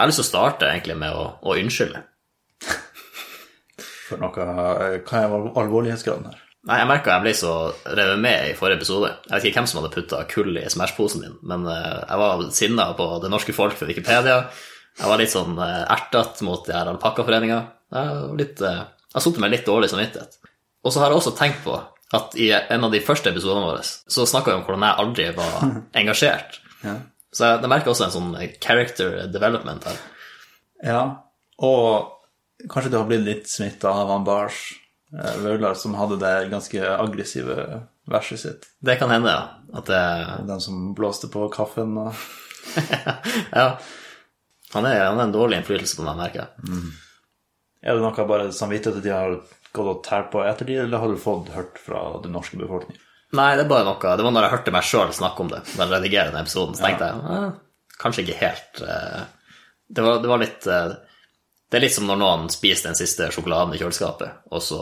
Jeg har lyst til å starte egentlig med å, å unnskylde. For noe eh, Hva er alvorlighetsgraden her? Nei, jeg merka jeg ble så revet med i forrige episode. Jeg vet ikke hvem som hadde putta kull i Smash-posen min, men eh, jeg var sinna på det norske folk for Wikipedia. Jeg var litt sånn uh, ertete mot de her alpakkaforeninga. Eh, jeg har sittet med litt dårlig samvittighet. Og så har jeg også tenkt på at i en av de første episodene våre så snakka vi om hvordan jeg aldri var engasjert. Ja. Så jeg, jeg merker også en sånn character development her. Ja, og kanskje du har blitt litt smitta av han Bars eh, Vaular, som hadde det ganske aggressive verset sitt. Det kan hende, ja. At det Den som blåste på kaffen og Ja. Han er, han er en dårlig innflytelse på meg, merker jeg. Er det noe bare samvittighet de har gått og tært på etter de, eller har du fått hørt fra den norske befolkning? Nei, det er bare noe Det var når jeg hørte meg sjøl snakke om det, da jeg redigerte den episoden, så tenkte jeg eh, kanskje ikke helt eh, det, var, det var litt eh, Det er litt som når noen spiser den siste sjokoladen i kjøleskapet, og så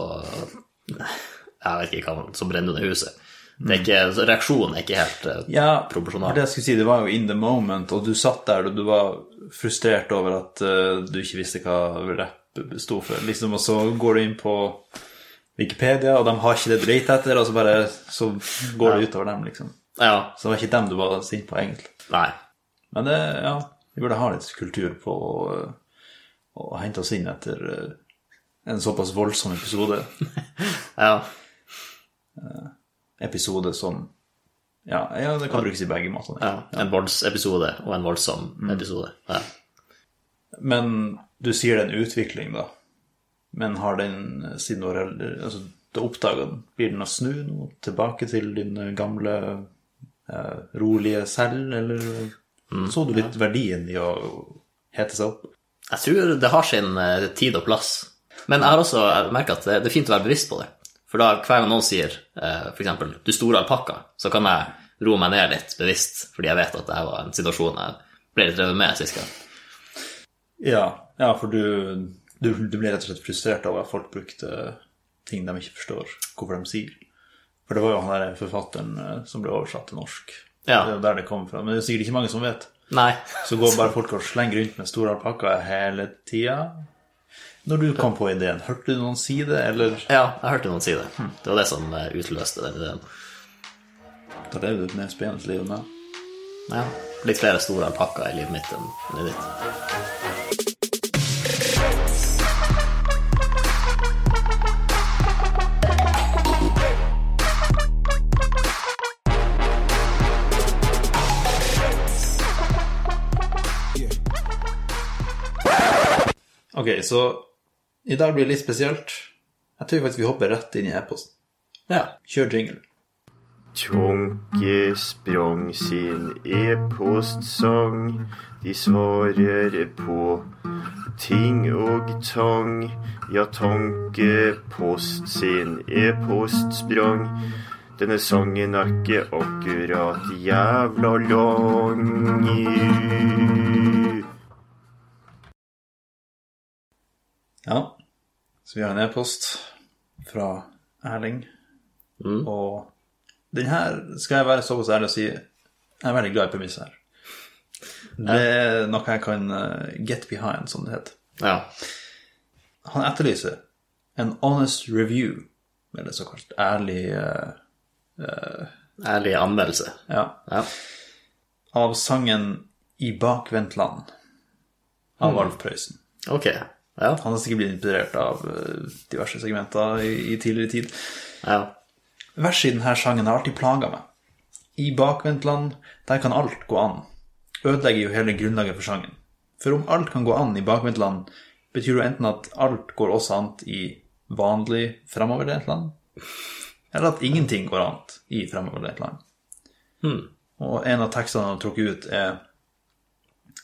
Jeg vet ikke hva Så brenner ned huset. Det er ikke, reaksjonen er ikke helt uh, Ja, proporsjonal. det jeg skulle si, det var jo in the moment, og du satt der og du var frustrert over at uh, du ikke visste hva rapp sto for. Liksom, og så går du inn på Wikipedia, og de har ikke det du leter etter, og så bare så går det utover dem, liksom. Ja. Så det var ikke dem du var sint på, egentlig. Nei. Men det, ja, vi burde ha litt kultur på å, å hente oss inn etter eh, en såpass voldsom episode. Ja. Episode som Ja, ja det kan brukes i begge måter. ja. En voldsepisode og en voldsom episode. Ja. Men du sier det er en utvikling, da. Men har den siden du altså, har oppdaga den, blir den å snu nå tilbake til din gamle eh, rolige selv, eller så du litt verdien i å hete seg opp? Jeg tror det har sin eh, tid og plass. Men jeg har også merka at det det er fint å være bevisst på det. For da hver gang noen sier eh, f.eks. 'du store alpakka', så kan jeg roe meg ned litt bevisst, fordi jeg vet at det var en situasjon jeg ble litt revet med sist gang. Ja, ja for du, du, du ble rett og slett frustrert over at folk brukte ting de ikke forstår hvorfor de sier. For det var jo han der forfatteren eh, som ble oversatt til norsk. Ja. Det er der det kom fra. Men det er sikkert ikke mange som vet. Nei. Så går bare folk og slenger rundt med store alpakkaer hele tida. Når du kom på ideen, hørte du noen si det, eller Ja, jeg hørte noen si det. Det var det som eh, utløste den ideen. da lever du et mer spennende liv med? Ja. Litt flere store alpakkaer i livet mitt enn i ditt. Ok, så i dag blir det litt spesielt. Jeg tror faktisk vi hopper rett inn i e-posten. Ja. Kjør jingle. Tonke sprang sin e-postsang. De svarer på ting og tang. Ja, Tonke post sin e-post sprang. Denne sangen er ikke akkurat jævla lang. Ja, så vi har en e-post fra Erling. Og den her skal jeg være såpass ærlig å si jeg er veldig glad i premisset her. Det er noe jeg kan eh, get behind, som det heter. ja. Han etterlyser en honest review, eller såkalt ærlig uh, Ærlig anmeldelse. ja, Ja. av sangen I bakvendtland av Alf Prøysen. Ok. Ja. Han har sikkert blitt inspirert av eh, diverse segmenter i, i tidligere tid. ja. Verset i denne sangen har alltid plaga meg. I bakvendtland, der kan alt gå an. Ødelegger jo hele grunnlaget for sangen. For om alt kan gå an i bakvendtland, betyr jo enten at alt går også an i vanlig framoverlent land, eller at ingenting går an i framoverlent land. Og en av tekstene han har trukket ut, er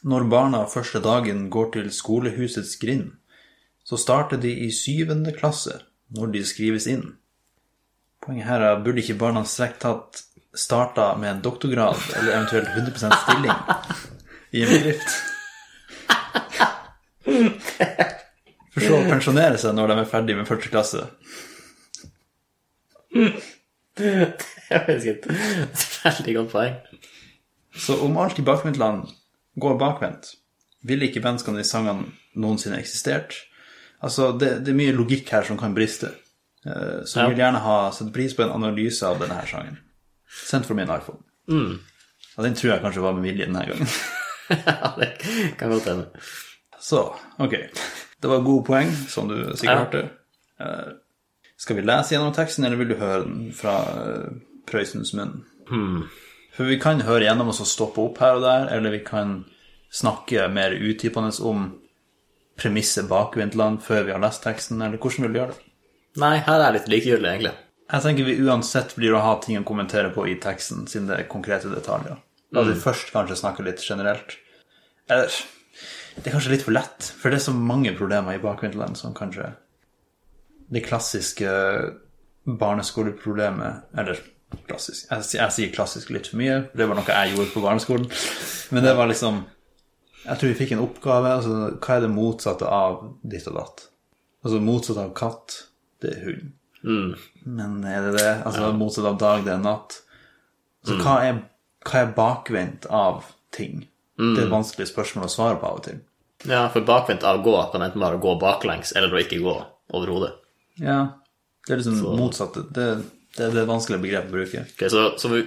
Når barna første dagen går til skolehusets grind, så starter de i syvende klasse når de skrives inn. Poenget her er burde ikke barna strengt tatt starta med en doktorgrad eller eventuelt 100 stilling i en bedrift? For så å pensjonere seg når de er ferdig med første klasse. Det er. Et veldig godt poeng. Så om alt i bakvendtland går bakvendt, Ville ikke menneskene i sangene noensinne eksistert? Altså, det, det er mye logikk her som kan briste. Eh, Så jeg vil gjerne ha satt pris på en analyse av denne her sangen. Sendt fra min iPhone. Og den tror jeg kanskje var med vilje denne gangen. ja, det kan godt hende. Så, ok. Det var gode poeng, som du sikkert Ja. hørte. Eh, skal vi lese gjennom teksten, eller vil du høre den fra eh, Prøysens munn? For vi kan høre gjennom og stoppe opp her og der, eller vi kan snakke mer utdypende om premisset bakvendtland før vi har lest teksten, eller hvordan vil du gjøre det? Nei, her er jeg litt likegyldig, egentlig. Jeg tenker vi uansett blir å ha ting å kommentere på i teksten, siden det er konkrete detaljer. La oss først kanskje snakke litt generelt. Eller Det er kanskje litt for lett, for det er så mange problemer i Bakvinterland som kanskje Det klassiske barneskoleproblemet Eller klassisk jeg, jeg sier klassisk litt for mye, det var noe jeg gjorde på barneskolen. Men det var liksom Jeg tror vi fikk en oppgave. altså Hva er det motsatte av ditt og datt? Altså motsatt av katt, det er hund. Men er det det? Altså motsatt av dag, det er natt. Så hva, er, hva er bakvendt av ting? Det er et vanskelig spørsmål å svare på av og til. Ja, for bakvendt av gå kan enten bare gå baklengs, eller å ikke gå overhodet. Ja, det er liksom motsatte. Det, det, det er et vanskelig begrep å bruke. Okay, så, så vi,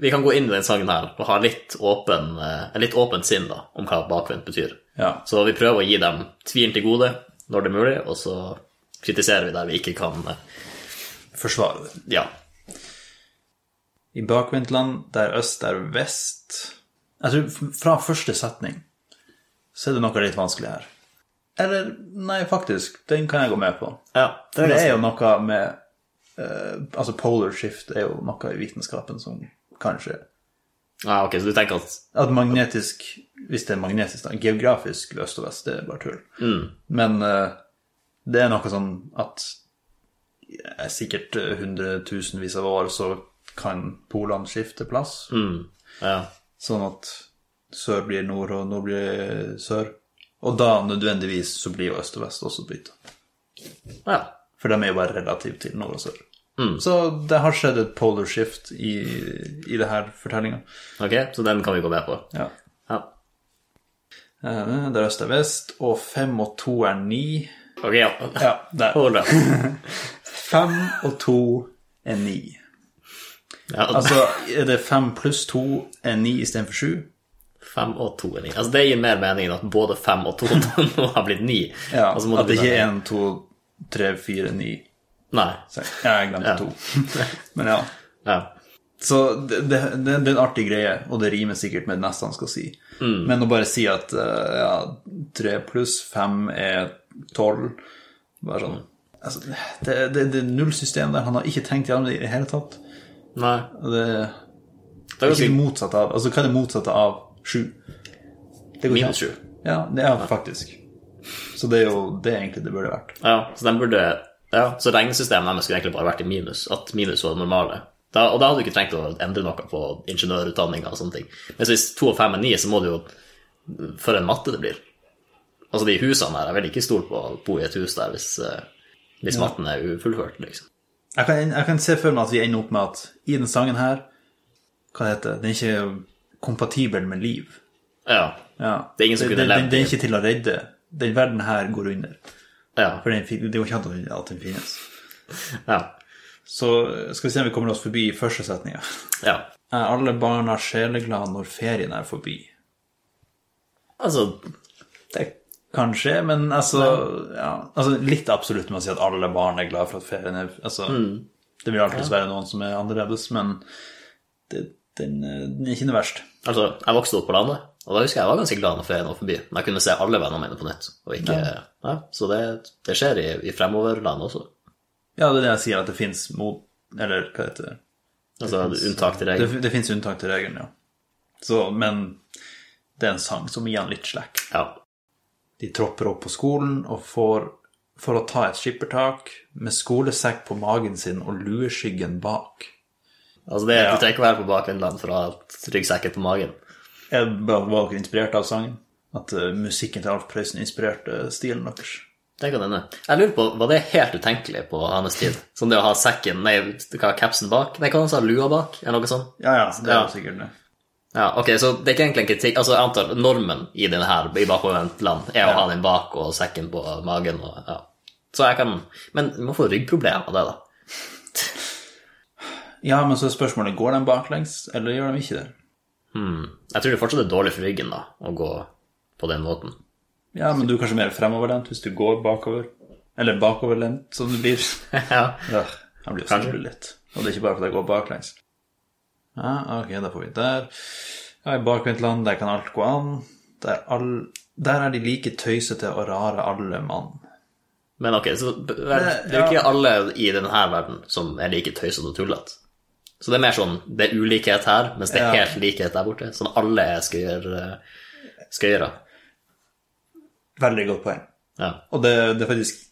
vi kan gå inn i den sangen her og ha litt åpen, eh, en litt åpent sinn da, om hva bakvendt betyr. Ja. Så vi prøver å gi dem tvilen til gode når det er mulig, og så kritiserer vi der vi ikke kan eh, Forsvare det. Ja. I bakvendtland, der øst er vest Jeg tror fra første setning så er det noe litt vanskelig her. Eller, nei, faktisk, den kan jeg gå med på. ja det er det er jo noe med eh, Altså, polar shift er jo noe i vitenskapen som kanskje ja, ok, så du tenker at At magnetisk Hvis det er magnetisk, da. Geografisk øst og vest, det er bare tull. Men uh, det er noe sånn at ja, sikkert eh, hundretusenvis av år så kan polene skifte plass. Ja. Sånn at sør blir nord, og nord blir sør. Og da nødvendigvis så blir jo øst og vest også bytta. ja. For de er jo bare relativt til nord og sør. Så det har skjedd et polar shift i, i det her fortellinga. Ok, så den kan vi gå med på. Ja. Ja. Det er øst er vest, og fem og to er ni. Ok, ja. Ja, der. Hold det. Fem og to er ni. Ja, Altså, er det fem pluss to er ni istedenfor sju? fem og to er ni. Altså, det gir mer mening enn at både fem og to nå har blitt ni. Ja, altså, at det ikke er en, to, tre, fire, ni. Nei. seks. Jeg glemte to. Men ja. Ja. Så det, det, det, er en artig greie, og det rimer sikkert med det neste han skal si. Men å bare si at eh, ja, tre pluss fem er tolv Bare sånn altså, det, det, det er nullsystem der. Han har ikke tenkt gjennom det i det hele tatt. Nei. Det, Det er ikke det motsatte av Altså, hva er det motsatte av sju? Det går minus an. sju. Ja, det er faktisk. Så det er jo det er egentlig det burde vært. Ja, så den burde Ja, så regnesystemet deres skulle egentlig bare vært i minus. At minus var det normale. Da, og da hadde du ikke trengt å endre noe på ingeniørutdanninga og sånne ting. Men hvis to og fem er ni, så må du jo For en matte det blir. Altså, de husene her Jeg vil ikke stole på å bo i et hus der hvis, hvis ja. matten er ufullført, liksom. Jeg kan, jeg kan se for meg at vi ender opp med at i den sangen her Hva det heter Den er ikke kompatibel med liv. Ja. Ja. Det er ingen som kunne levd den er ikke til å redde. Den verden her går under. Ja. For den, det er jo ikke at den finnes. Ja. Så skal vi se om vi kommer oss forbi første setninga. ja. Er alle barna sjeleglade når ferien er forbi? Altså Det kan skje, men altså, ja, altså Litt absolutt med å si at alle barn er glad for at ferien er altså, Det vil alltid være noen som er annerledes, men det, den, eh, den er ikke noe verst. Altså, jeg vokste opp på landet, og da husker jeg jeg var ganske glad når ferien var forbi. Men jeg kunne se alle vennene mine på nytt. Ikke, ja. så det, det skjer i, i fremoverland også. Ja, det er det jeg sier, at det fins mot Eller hva heter det? Altså unntak til Det, regelen. det fins unntak til regelen, ja. Så, men det er en sang som gir han litt slack. Ja. De tropper opp på skolen og får for å ta et skippertak med skolesekk på magen sin og lueskyggen bak. Altså, det, Ja. Du trenger ikke å være på bakvendtland for å ha ryggsekken på magen. Jeg var også inspirert av sangen? At eh, musikken til Alf Prøysen inspirerte stilen deres? Det kan hende. Jeg lurer på, Var det helt utenkelig på hans tid? Som det å ha sekken Nei, hva, capsen bak? Nei, hva han sa Lua bak? Eller noe sånt? Ja, ja, det er Ja. sikkert det. Ja, ok, så det er ikke egentlig en kritikk Altså, jeg antar normen i den her, i bakovervendtland, er å ha den bak og sekken på magen og ja. Så jeg kan Men du må få ryggproblemer av det, da. Ja, men så er spørsmålet går den baklengs, eller gjør de ikke det? Jeg tror det fortsatt er dårlig for ryggen, da, å gå på den måten. Ja, men du er kanskje mer fremoverlent hvis du går bakover. Eller bakoverlent, som det blir. ja. Ja, jeg blir Kanskje. litt. Og det er ikke bare fordi jeg går baklengs. Ja, ok, da får vi der. Ja, i bakvendtland, der kan alt gå an. Der, all, der er de like tøysete og rare alle mann. Men ok, så det det er jo ikke alle i denne verden som er like tøysete og tullete. Så det er mer sånn det er ulikhet her, mens det er helt likhet der borte. Sånn alle er skøyer, skøyere. Veldig godt poeng. Ja. Og det, det er faktisk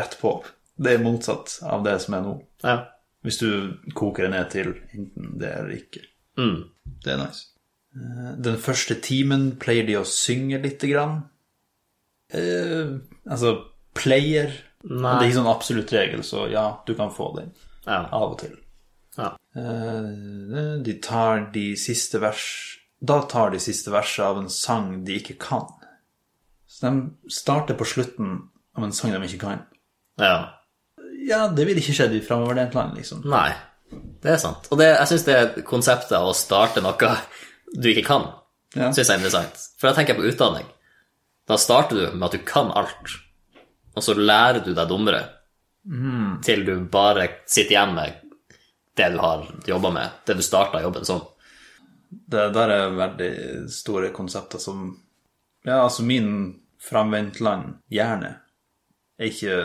rett på. Det er motsatt av det som er nå. ja. Hvis du koker det ned til enten det eller ikke. Mm. Det er nice. Eh, Den første timen pleier de å synge lite grann. Eh, altså, pleier Nei. Det er ikke sånn absolutt regel, så ja, du kan få den Ja. av og til. ja. Eh, de tar de siste vers Da tar de siste verset av en sang de ikke kan. Så de starter på slutten av en sang de ikke kan. ja. Ja, det ville ikke skjedd i framoverlent land, liksom. Nei, det er sant. Og det, jeg syns det konseptet av å starte noe du ikke kan, Ja. syns jeg er interessant. For da tenker jeg på utdanning. Da starter du med at du kan alt, og så lærer du deg dummere til du bare sitter igjen med det du har jobba med, det du starta jobben som. Det der er veldig store konsepter som Ja, altså min framvendtland hjerne er ikke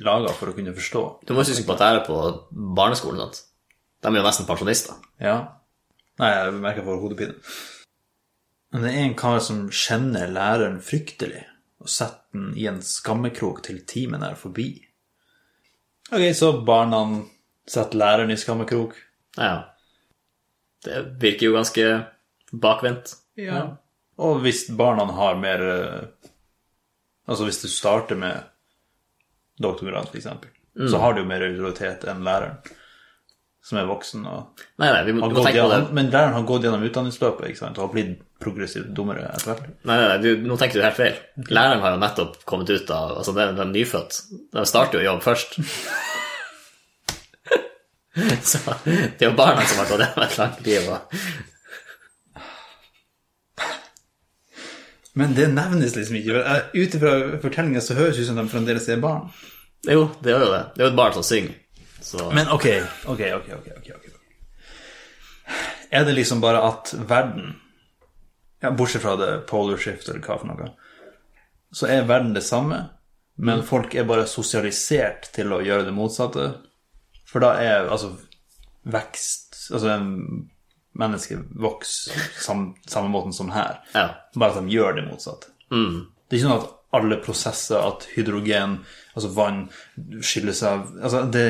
laga for å kunne forstå. Du må jo huske på at det er på barneskolen. sant? De er jo nesten pensjonister. Ja. Nei, jeg merker jeg får hodepine. Men det er en kar som kjenner læreren fryktelig, og setter den i en skammekrok til timen er forbi. Ok, så barna setter læreren i skammekrok. Ja. Det virker jo ganske bakvendt. Ja. Og hvis barna har mer eh, Altså hvis du starter med doktorgrad, f.eks., eksempel, så har du jo mer autoritet enn læreren, som er voksen og Nei, nei, vi må, har må gått tenke på det. Men læreren har gått gjennom utdanningsløpet ikke sant, og har blitt progressivt dummere etter hvert. Nei, nei, nei du, nå tenker du helt feil. Læreren har jo nettopp kommet ut av Altså, den, den er nyfødt. De starter jo jobb først. Så det er jo barna som har gått gjennom et langt liv. Og... Men det nevnes liksom ikke. Ut ifra fortellinga så høres det ut som de fremdeles er barn. Jo, det gjør jo det. Det er jo et barn som synger. Så Men ok, ok, ok, ok, ok, ok. Er det liksom bare at verden ja, Bortsett fra det polar shift eller hva for noe, så er verden det samme, men folk er bare sosialisert til å gjøre det motsatte. For da er altså vekst Altså en menneske vokser sam, samme måten som her, ja. bare at de gjør det motsatte. Det er ikke sånn at alle prosesser, at hydrogen, altså vann, skiller seg av altså det,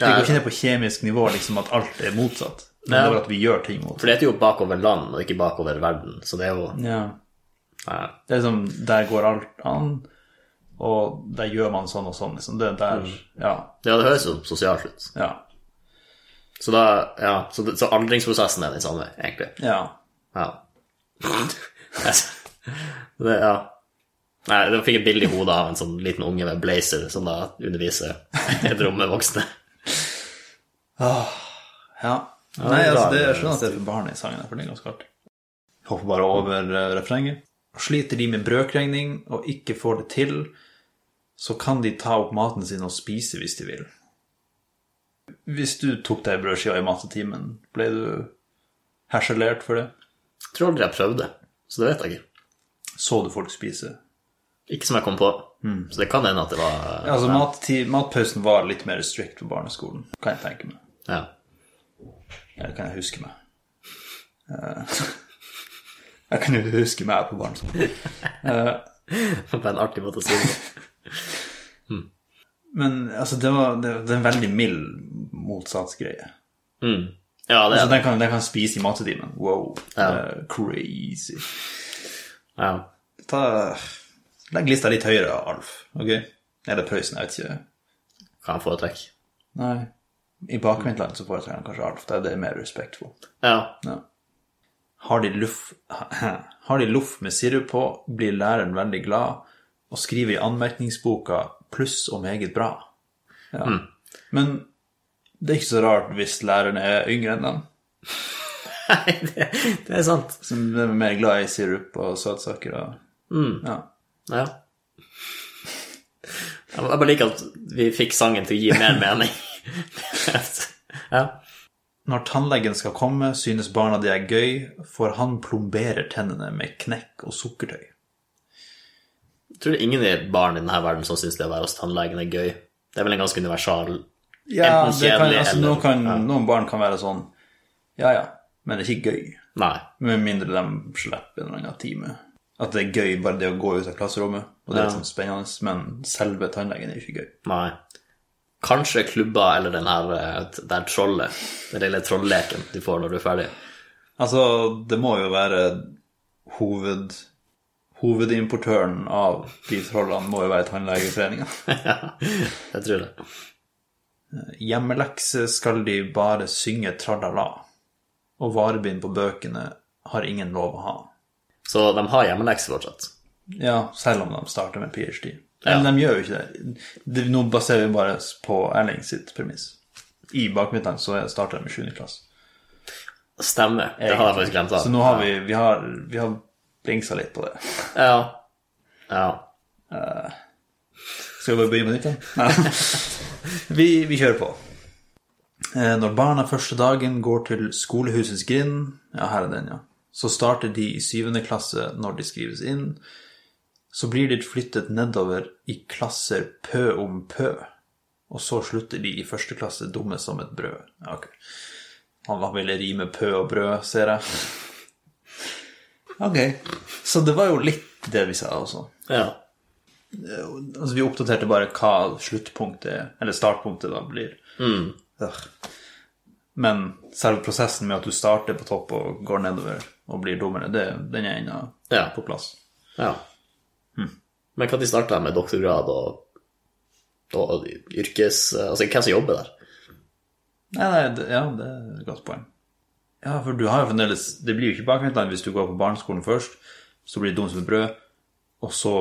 det går ikke ned på kjemisk nivå liksom at alt er motsatt. Men Ja. det at vi gjør ting motsatt. For det heter jo bakover land, og ikke bakover verden. Så det er jo Ja. ja. Det er liksom Der går alt an, og der gjør man sånn og sånn, liksom. Det er der Ja. ja, det høres jo sosialt ut. Ja. Så da Ja, så, så aldringsprosessen er den samme, egentlig. ja. Ja. det, ja. Nei, jeg fikk et bilde i hodet av en sånn liten unge med blazer som da underviser et rom med voksne. ja. Nei, altså, det er skjønner at det er for barn i sangen, for det er ganske artig. Hopper bare over eh, refrenget. Sliter de med brøkregning og ikke får det til, så kan de ta opp maten sin og spise hvis de vil. Hvis du tok deg brødskiva i mattetimen, ble du herselert for det? Jeg tror aldri jeg prøvde, så det vet jeg ikke. Så du folk spise? Ikke som jeg kom på. Så det kan hende at det var Ja, altså mattid, Matpausen var litt mer strict på barneskolen, kan jeg tenke meg. Ja. Eller kan jeg huske meg? Eh, Jeg kan jo huske meg på barneskolen. På en artig måte å si det. Men altså, det, var, det, det er en veldig mild motsatsgreie. Mm. Ja, det Altså, det. den kan, den kan spise i matetimen. Wow. Ja. det crazy. Ja. Ta, legg lista litt høyere, Alf. Ok? Eller Prøysen, jeg vet ikke. Hva han foretrekker. Nei. I bakvendtland så foretrekker han kanskje Alf. Det er mer respektfullt. Ja. Ja. Har de loff med sirup på, blir læreren veldig glad og skriver i anmerkningsboka 'pluss og meget bra'. Ja. Men det er ikke så rart hvis læreren er yngre enn dem, Nei, det, det er sant. som er mer glad i sirup og søtsaker og ja. Ja. Jeg bare liker at vi fikk sangen til å gi mer mening. ja. Når tannlegen skal komme, synes barna de er gøy, for han plomberer tennene med knekk og sukkertøy. Tror det er ingen barn i denne verden som syns det å være hos tannlegen er gøy. Det er vel en ganske universal Ja, Enten kjedelig kan, altså, eller- noen, kan, ja. noen barn kan være sånn Ja, ja, men det er ikke gøy. Nei. Med mindre de slipper en eller annen time. At det er gøy bare det å gå ut av klasserommet, og det er Ja. sånn spennende, men selve tannlegen er ikke gøy. Nei. Kanskje klubba eller den her der trollet. Den lille trolleken de får når du er ferdig. Altså, det må jo være hoved, hovedimportøren av de trollene må jo være Tannlegeforeninga. Jeg tror det. Hjemmelekse skal de bare synge tralala, og varebind på bøkene har ingen lov å ha. Så de har hjemmelekse fortsatt. Ja, selv om de starter med PhD. Ja. Men de gjør jo ikke det. det. Nå baserer vi bare på Erling sitt premiss. I bakmiddagen så starter de med 7. klasse. Stemmer. Det har jeg faktisk glemt. Så nå har vi, vi har, vi har blingsa litt på det. Ja. Ja. Skal vi bare begynne med nytt? Nei. vi, vi kjører på. Uh, Når barna første dagen går til skolehusets grind, ja, her er den, ja, så starter de i syvende klasse når de skrives inn. Så blir de flyttet nedover i klasser pø om pø, og så slutter de i første klasse dumme som et brød. Ja, ok. Han ville rime pø og brød, ser jeg. Ok, så det var jo litt det vi sa også. ja. Altså, vi oppdaterte bare hva sluttpunktet, eller startpunktet, da blir. Ugh. Men selve prosessen med at du starter på topp og går nedover og blir dummere, det, den er ennå Ja. på plass. ja. Men når starta de med doktorgrad og, og yrkes... Altså, hvem som jobber der? Nei, nei, det, ja, det er et godt poeng. Ja, for du har jo fremdeles Det blir jo ikke bakvendtland hvis du går på barneskolen først, så blir det dum som et brød, og så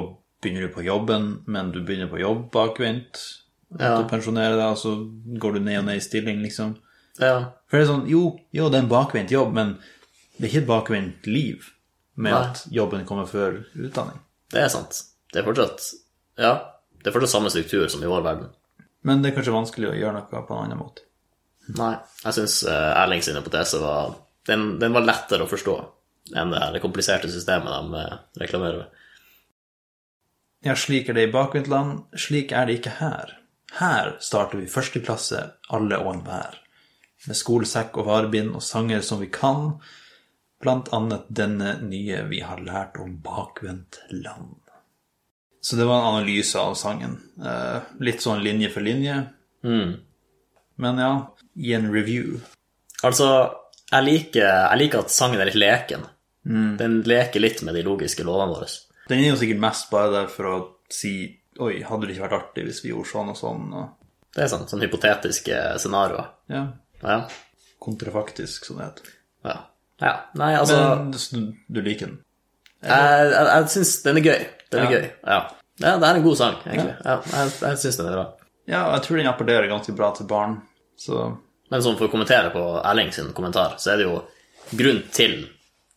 begynner du på jobben, men du begynner på jobb bakvendt. Ja. Du pensjonerer deg, og så går du ned og ned i stilling, liksom. Ja. For det er sånn, jo, jo, det er en bakvendt jobb, men det er ikke et bakvendt liv med Nei. at jobben kommer før utdanning. Det er sant. Det er fortsatt Ja, det er fortsatt samme struktur som i vår verden. Men det er kanskje vanskelig å gjøre noe på en annen måte. Nei. Jeg syns Erling sin hypotese var den, den var lettere å forstå enn det det kompliserte systemet de eh, reklamerer med. Ja, slik er det i bakvendtland, slik er det ikke her. Her starter vi første klasse, alle og enhver. Med skolesekk og varebind og sanger som vi kan, blant annet denne nye vi har lært om bakvendt land. Så det var en analyse av sangen. Eh, litt sånn linje for linje. Men ja, i en review. Altså, jeg liker, jeg liker at sangen er litt leken. Den leker litt med de logiske lovene våre. Den er jo sikkert mest bare der for å si Oi, hadde det ikke vært artig hvis vi gjorde sånn og sånn? Og, Det er sånn, sånn hypotetiske scenarioer. ja, Ja. kontrafaktisk, som det heter. ja. Ja. Nei, altså Men du, du liker den? Jeg, jeg, jeg syns den er gøy. Den er Ja. gøy. Ja. ja. Det er en god sang, egentlig. Ja, jeg jeg syns den er bra. Ja, og jeg tror den appellerer ganske bra til barn. Så Men sånn for å kommentere på Erling sin kommentar, så er det jo grunn til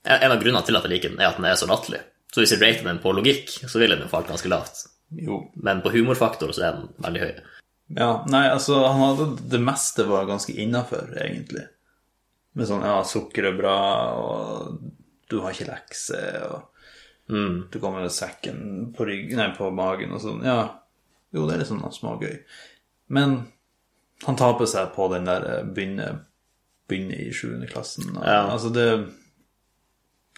En av grunnene til at jeg liker den, er at den er så latterlig. Så hvis jeg rater den på logikk, så vil den jo falt ganske lavt. jo. Men på humorfaktor så er den veldig høy. Ja, nei, altså, han hadde Det meste var ganske innafor, egentlig. Med sånn ja, sukker er bra, og du har ikke lekse, og du kommer med sekken på ryggen, nei, på magen og sånn. Ja, jo, det er litt sånn smågøy. Men han taper seg på den der eh, begynne, begynne i sjuende klassen. Og, Ja. Altså, det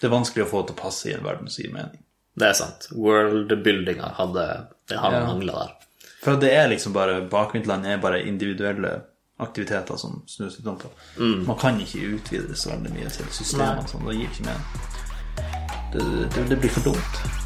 Det er vanskelig å få det til å passe i en verden som gir mening. Det er sant. Worldbuildinga hadde Det har Ja. mangla der. For det er liksom bare Bakvendtland er bare individuelle aktiviteter som snus litt om på. Man kan ikke utvide det så veldig mye til systemene. Sånn, det gir ikke mening. Det, det, det blir for dumt.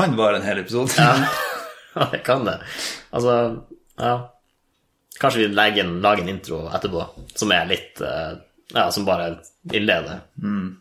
Kan vare en hel episode. Ja, det kan det. Altså, ja Kanskje vi legger en, lager en intro etterpå som er litt eh, Ja, som bare innleder. Mm.